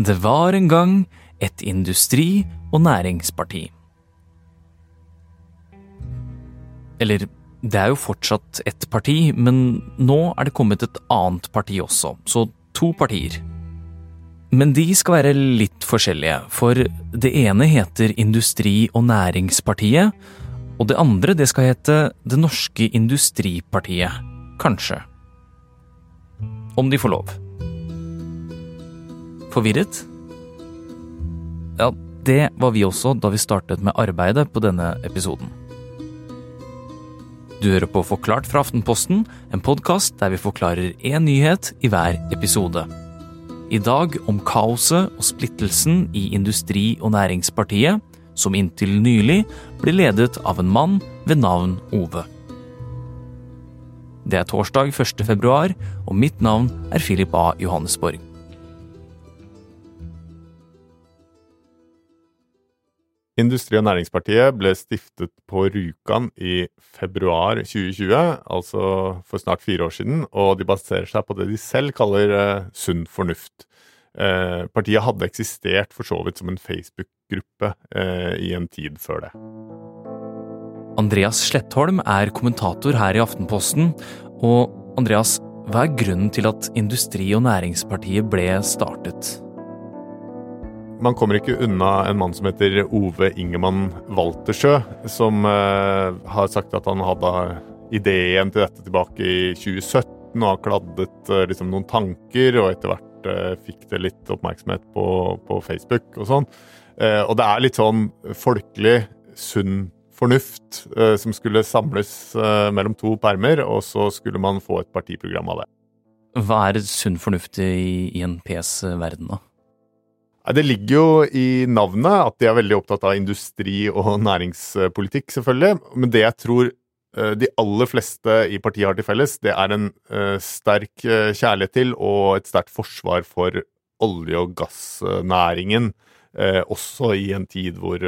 Det var en gang et industri- og næringsparti. Eller, det er jo fortsatt ett parti, men nå er det kommet et annet parti også, så to partier. Men de skal være litt forskjellige, for det ene heter Industri- og Næringspartiet, og det andre det skal hete Det Norske Industripartiet. Kanskje. Om de får lov. Forvirret? Ja, det var vi også da vi startet med arbeidet på denne episoden. Du hører på Forklart fra Aftenposten, en podkast der vi forklarer én nyhet i hver episode. I dag om kaoset og splittelsen i Industri- og Næringspartiet, som inntil nylig ble ledet av en mann ved navn Ove. Det er torsdag 1. februar, og mitt navn er Philip A. Johannesborg. Industri- og Næringspartiet ble stiftet på Rjukan i februar 2020, altså for snart fire år siden, og de baserer seg på det de selv kaller eh, sunn fornuft. Eh, partiet hadde eksistert for så vidt som en Facebook-gruppe eh, i en tid før det. Andreas Slettholm er kommentator her i Aftenposten, og Andreas, hva er grunnen til at Industri- og Næringspartiet ble startet? Man kommer ikke unna en mann som heter Ove Ingemann Waltersjø, som eh, har sagt at han hadde ideen til dette tilbake i 2017 og har kladdet eh, liksom, noen tanker, og etter hvert eh, fikk det litt oppmerksomhet på, på Facebook og sånn. Og det er litt sånn folkelig, sunn fornuft som skulle samles mellom to permer, og så skulle man få et partiprogram av det. Hva er sunn fornuft i, i en PS verden, da? Det ligger jo i navnet at de er veldig opptatt av industri- og næringspolitikk, selvfølgelig. Men det jeg tror eh, de aller fleste i partiet har til felles, det er en eh, sterk eh, kjærlighet til og et sterkt forsvar for olje- og gassnæringen. Også i en tid hvor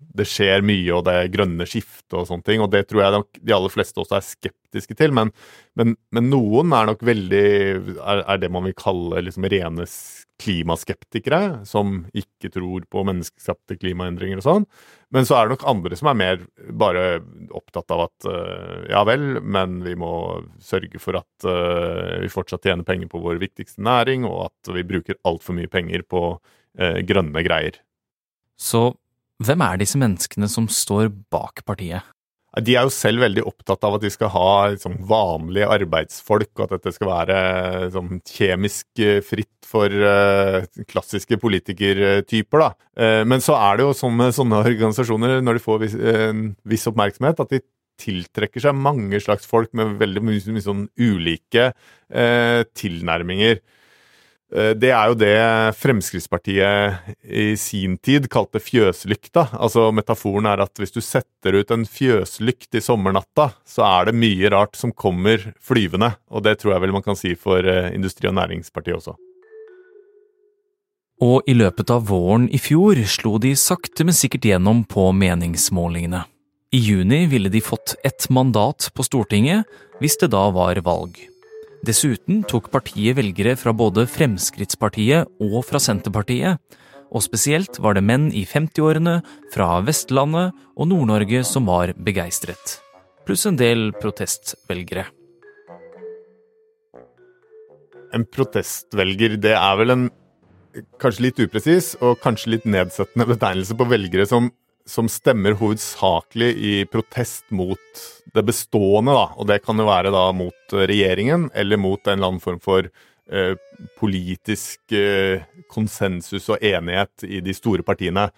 det skjer mye, og det er grønne skiftet og sånne ting. Og det tror jeg nok de aller fleste også er skeptiske til. Men, men, men noen er nok veldig er, er det man vil kalle liksom rene klimaskeptikere, som ikke tror på menneskeskapte klimaendringer og sånn. Men så er det nok andre som er mer bare opptatt av at uh, ja vel, men vi må sørge for at uh, vi fortsatt tjener penger på vår viktigste næring, og at vi bruker altfor mye penger på uh, grønne greier. Så hvem er disse menneskene som står bak partiet? De er jo selv veldig opptatt av at de skal ha liksom, vanlige arbeidsfolk, og at dette skal være liksom, kjemisk eh, fritt for uh, klassiske politikertyper. Da. Uh, men så er det jo sånn med sånne organisasjoner, når de får vis, uh, viss oppmerksomhet, at de tiltrekker seg mange slags folk med veldig mye sånn ulike tilnærminger. Det er jo det Fremskrittspartiet i sin tid kalte fjøslykta. Altså Metaforen er at hvis du setter ut en fjøslykt i sommernatta, så er det mye rart som kommer flyvende. Og det tror jeg vel man kan si for Industri- og Næringspartiet også. Og i løpet av våren i fjor slo de sakte, men sikkert gjennom på meningsmålingene. I juni ville de fått ett mandat på Stortinget hvis det da var valg. Dessuten tok partiet velgere fra både Fremskrittspartiet og fra Senterpartiet, og spesielt var det menn i 50-årene fra Vestlandet og Nord-Norge som var begeistret. Pluss en del protestvelgere. En protestvelger, det er vel en kanskje litt upresis og kanskje litt nedsettende betegnelse på velgere som, som stemmer hovedsakelig i protest mot det bestående, da. Og det kan jo være da mot regjeringen eller mot en eller annen form for eh, politisk eh, konsensus og enighet i de store partiene.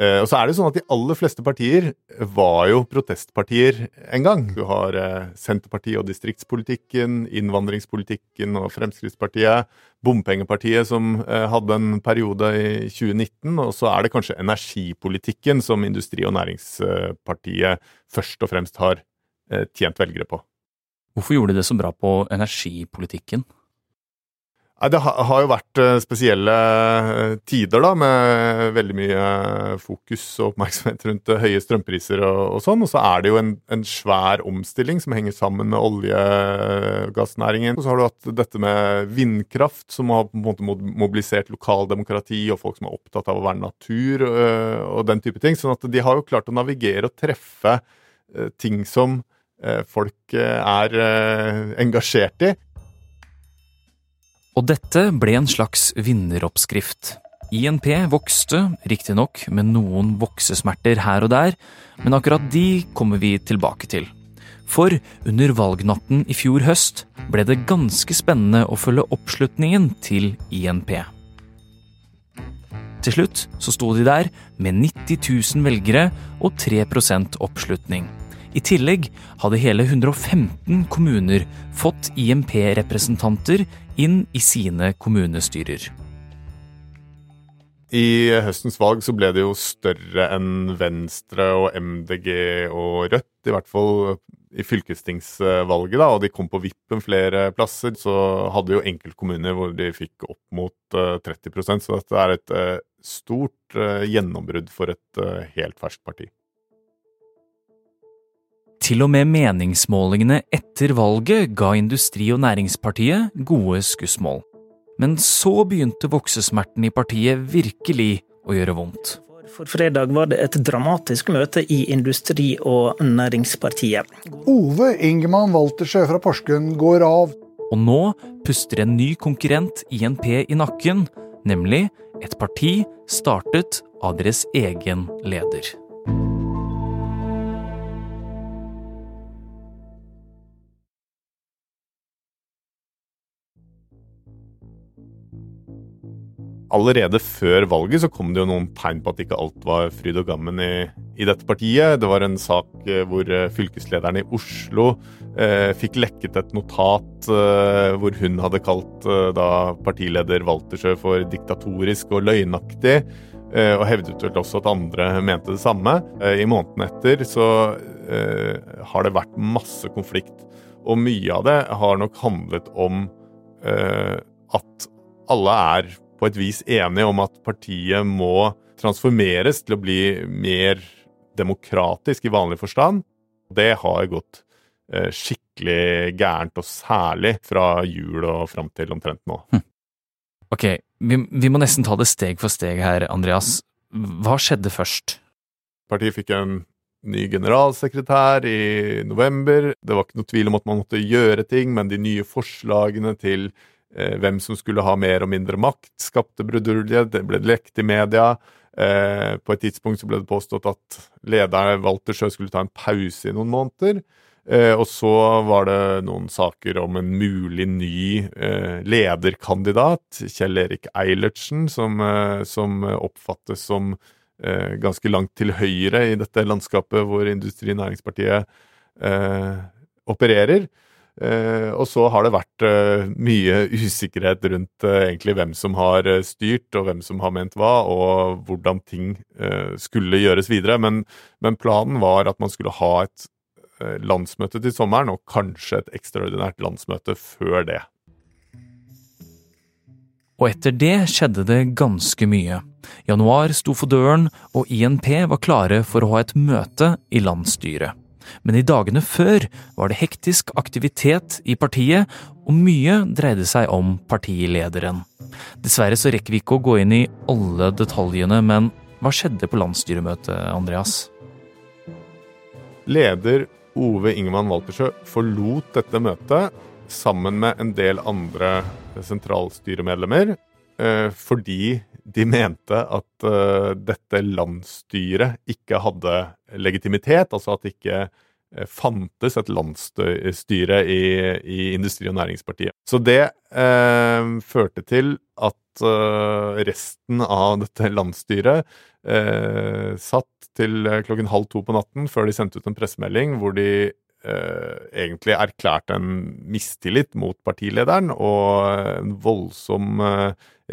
Eh, og så er det sånn at De aller fleste partier var jo protestpartier en gang. Du har eh, Senterpartiet og distriktspolitikken, innvandringspolitikken og Fremskrittspartiet. Bompengepartiet som eh, hadde en periode i 2019. Og så er det kanskje energipolitikken som Industri- og Næringspartiet først og fremst har tjent velgere på. Hvorfor gjorde de det så bra på energipolitikken? Nei, Det har jo vært eh, spesielle eh, tider, da, med veldig mye fokus og oppmerksomhet rundt eh, høye strømpriser og, og sånn. Og så er det jo en, en, svær omstilling som henger sammen med olje- og gassnæringen. Og så har du hatt dette med vindkraft, som har på en måte mobilisert lokaldemokrati og folk som er opptatt av å være natur og den type ting. sånn at de har jo klart å navigere og treffe ting som folk er engasjert i. Og dette ble en slags vinneroppskrift. INP vokste, riktignok med noen voksesmerter her og der, men akkurat de kommer vi tilbake til. For under valgnatten i fjor høst ble det ganske spennende å følge oppslutningen til INP. Til slutt så sto de der med 90 000 velgere og 3% oppslutning. I tillegg hadde hele 115 kommuner fått IMP-representanter inn i sine kommunestyrer. I høstens valg så ble det jo større enn Venstre og MDG og Rødt, i hvert fall i fylkestingsvalget, da, og de kom på vippen flere plasser. Så hadde jo enkeltkommuner hvor de fikk opp mot 30 eh, så dette er et eh, stort eh, gjennombrudd for et helt ferskt parti. Til og med meningsmålingene etter valget ga Industri- og Næringspartiet gode skussmål. Men så begynte voksesmerten i partiet virkelig å gjøre vondt. For fredag var det et dramatisk møte i Industri- og Næringspartiet. Ove Ingemann Waltersjø fra Porsgrunn går av. Og nå puster en ny konkurrent INP i nakken, nemlig et parti startet av deres egen leder. Allerede før valget så kom det jo noen tegn på at ikke alt var fryd og gammen i, i dette partiet. Det var en sak eh, hvor eh, fylkeslederen i Oslo eh, fikk lekket et notat eh, hvor hun hadde kalt eh, da partileder Waltersjø for diktatorisk og løgnaktig. Eh, og hevdet vel også at andre mente det samme. I måneden etter så har det vært masse konflikt, og mye av det har nok handlet om at alle er på et vis enige om at partiet må transformeres til å bli mer demokratisk i vanlig forstand. Det har gått eh, skikkelig gærent, og særlig fra jul og fram til omtrent nå. Hm. Ok, vi, vi, må nesten ta det steg for steg her, Andreas. Hva skjedde først? Partiet fikk en ny generalsekretær i november. Det var ikke noe tvil om at man måtte gjøre ting, men de nye forslagene til hvem som skulle ha mer og mindre makt, skapte brudulje. Det ble lekt i media. Eh, på et tidspunkt så ble det påstått at lederen Walter Sjø skulle ta en pause i noen måneder. Eh, og så var det noen saker om en mulig ny lederkandidat, Kjell Erik Eilertsen, som, som oppfattes som ganske langt til høyre i dette landskapet hvor Industri- Næringspartiet opererer. Uh, og så har det vært uh, mye usikkerhet rundt uh, egentlig hvem som har styrt, og hvem som har ment hva, og hvordan ting skulle gjøres videre. Men, men, planen var at man skulle ha et landsmøte til sommeren, og kanskje et ekstraordinært landsmøte før det. Og etter det skjedde det ganske mye. Januar sto for døren, og INP var klare for å ha et møte i landsstyret men i dagene før var det hektisk aktivitet i partiet, og mye dreide seg om partilederen. Dessverre så rekker vi ikke å gå inn i alle detaljene, men hva skjedde på landsstyremøtet, Andreas? Leder Ove Ingemann Waltersjø forlot dette møtet sammen med en del andre sentralstyremedlemmer eh, fordi de mente at uh, dette landsstyret ikke hadde legitimitet, altså at det ikke uh, fantes et landsstyre i, i, Industri- og Næringspartiet. Så det uh, førte til at resten av dette landsstyret satt til klokken halv to på natten før de sendte ut en pressemelding hvor de egentlig erklært en mistillit mot partilederen og en voldsom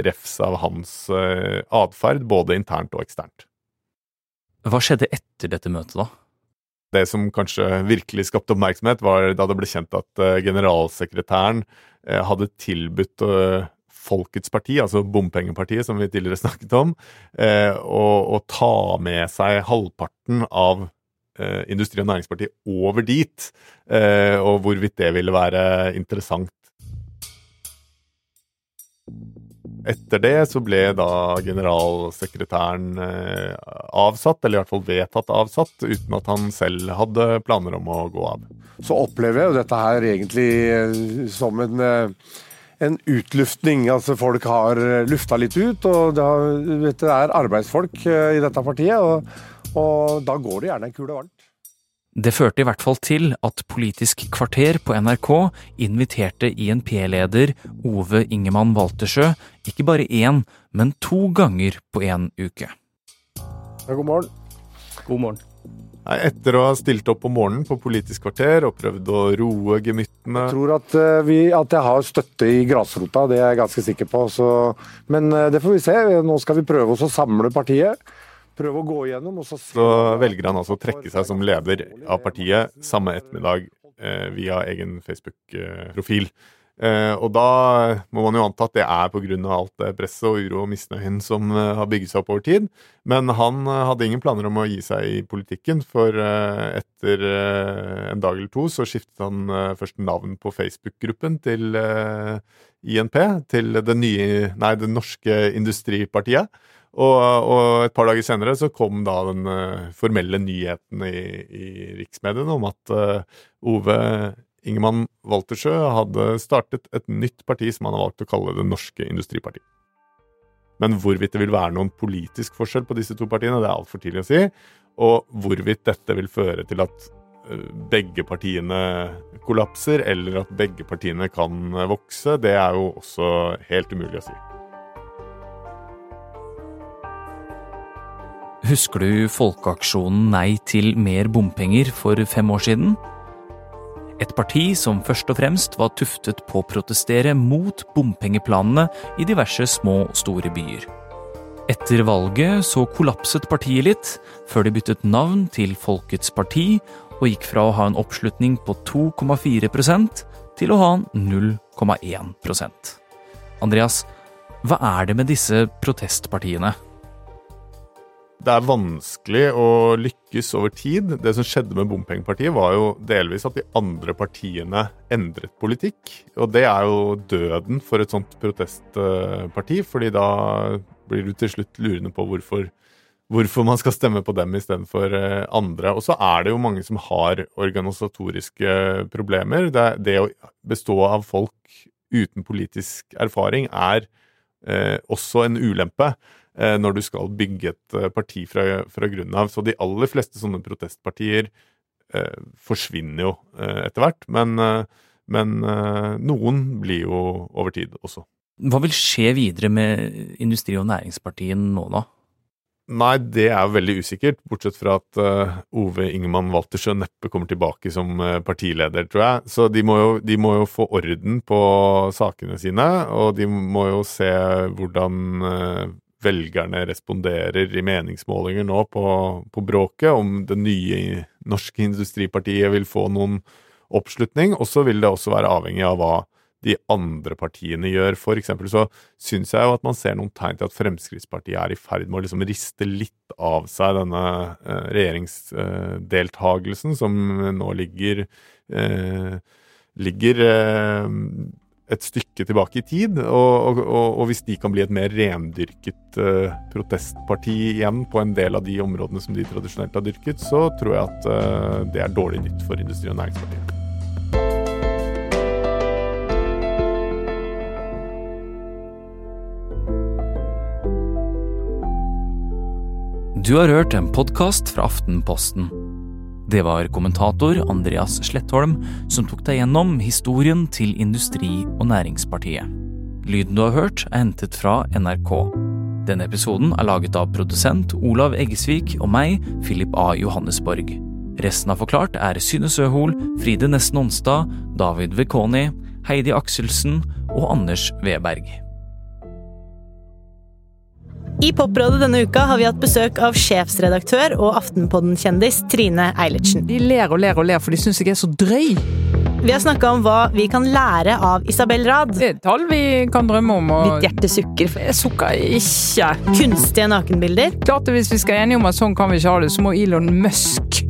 refs av hans eh, atferd, både internt og eksternt. Hva skjedde etter dette møtet, da? Det som kanskje virkelig skapte oppmerksomhet, var da det ble kjent at uh, generalsekretæren hadde tilbudt Folkets parti, altså bompengepartiet som vi tidligere snakket om, å, og ta med seg halvparten av eh, Industri- og Næringspartiet over dit, eh, og hvorvidt det ville være interessant. Etter det så ble da generalsekretæren eh, avsatt, eller i hvert fall vedtatt avsatt, uten at han selv hadde planer om å gå av. Så opplever jeg jo dette her egentlig eh, som en, eh, en utluftning. Altså folk har lufta litt ut, og det, har, vet, det er arbeidsfolk i dette partiet. Og, og da går det gjerne en kule varmt. Det førte i hvert fall til at Politisk kvarter på NRK inviterte INP-leder Ove Ingemann Waltersjø ikke bare én, men to ganger på én uke. Ja, god morgen. God morgen. Etter å ha stilt opp om morgenen på Politisk kvarter og prøvd å roe gemyttene Jeg tror at, eh, vi, at, jeg har støtte i grasrota, det er jeg ganske sikker på. Så, men eh, det får vi se. Nå skal vi prøve oss å samle partiet prøve å gå igjennom. så, så velger han altså å trekke seg som leder av partiet samme ettermiddag eh, via egen Facebook-profil. Eh, og da må man jo anta at det er pga. alt det presset og uro og misnøyen som eh, har bygget seg opp over tid. Men han eh, hadde ingen planer om å gi seg i politikken, for eh, etter eh, en dag eller to så skiftet han først navn på Facebook-gruppen til INP, til det nye Nei, det norske industripartiet. Og, og, et par dager senere så kom da den uh, formelle nyheten i, i riksmediene om at uh, Ove Ingemann Waltersjø hadde startet et nytt parti som han har valgt å kalle Det Norske Industriparti. Men hvorvidt det vil være noen politisk forskjell på disse to partiene, det er altfor tidlig å si. Og hvorvidt dette vil føre til at uh, begge partiene kollapser, eller at begge partiene kan vokse, det er jo også helt umulig å si. Husker du folkeaksjonen Nei til mer bompenger for fem år siden? Et parti som først og fremst var tuftet på å protestere mot bompengeplanene i diverse små og store byer. Etter valget så kollapset partiet litt, før de byttet navn til Folkets parti og gikk fra å ha en oppslutning på 2,4% til å ha 0,1% Andreas, hva er det med disse protestpartiene? Det er vanskelig å lykkes over tid. Det som skjedde med bompengepartiet, var jo delvis at de andre partiene endret politikk. Og det er jo døden for et sånt protestparti, fordi da blir du til slutt lurende på hvorfor, hvorfor man skal stemme på dem istedenfor eh, andre. Og så er det jo mange som har organisatoriske problemer. Det, det å bestå av folk uten politisk erfaring er eh, også en ulempe. Eh, når du skal bygge et eh, parti fra, fra grunnen av. Så de aller fleste sånne protestpartier eh, forsvinner jo eh, etter hvert. Men, eh, men eh, noen blir jo over tid også. Hva vil skje videre med Industri- og Næringspartiet nå, da? Nei, det er veldig usikkert, bortsett fra at uh, Ove Ingemann Waltersjø neppe kommer tilbake som uh, partileder, tror jeg. Så de må, jo, de må, jo, få orden på sakene sine, og de må jo se hvordan uh, velgerne responderer i meningsmålinger nå på, på, bråket, om det nye norske industripartiet vil få noen oppslutning. Og så vil det også være avhengig av hva de andre partiene gjør. For eksempel så syns jeg jo at man ser noen tegn til at Fremskrittspartiet er i ferd med å liksom riste litt av seg denne eh, regjeringsdeltagelsen som nå ligger eh, ligger eh, et stykke tilbake i tid. Og, og, og, hvis de kan bli et mer rendyrket uh, protestparti igjen på en del av de områdene som de tradisjonelt har dyrket, så tror jeg at uh, det er dårlig nytt for Industri- og Næringspartiet. Du har hørt en podkast fra Aftenposten. Det var kommentator Andreas Slettholm som tok deg gjennom historien til Industri- og Næringspartiet. Lyden du har hørt, er hentet fra NRK. Denne episoden er laget av produsent Olav Eggesvik og meg, Philip A. Johannesborg. Resten av Forklart er Synne Søhol, Fride Nesten Onsdag, David Vekoni, Heidi Akselsen og Anders Weberg. I Poprådet denne uka har vi hatt besøk av sjefsredaktør og Aftenpodden-kjendis Trine Eilertsen. De ler og ler og ler, for de syns jeg er så drøy. Vi har snakka om hva vi kan lære av Isabel Rad. Det er tall vi kan drømme om. Og Ditt hjerte sukker. jeg sukker ikke. Kunstige nakenbilder. Klart Hvis vi skal enige om at sånn kan vi ikke ha det, så må Elon Musk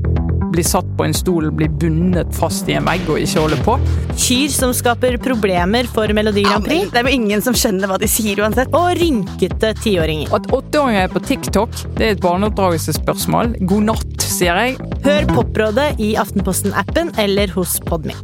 bli satt på en stol, bli bundet fast i en vegg og ikke holde på. Kyr som skaper problemer for Melodi Grand Prix. Det er jo ingen som skjønner hva de sier uansett. Og rynkete tiåringer. At åtteåringer er på TikTok, det er et barneoppdragelsesspørsmål. God natt, sier jeg. Hør Poprådet i Aftenposten-appen eller hos Podme.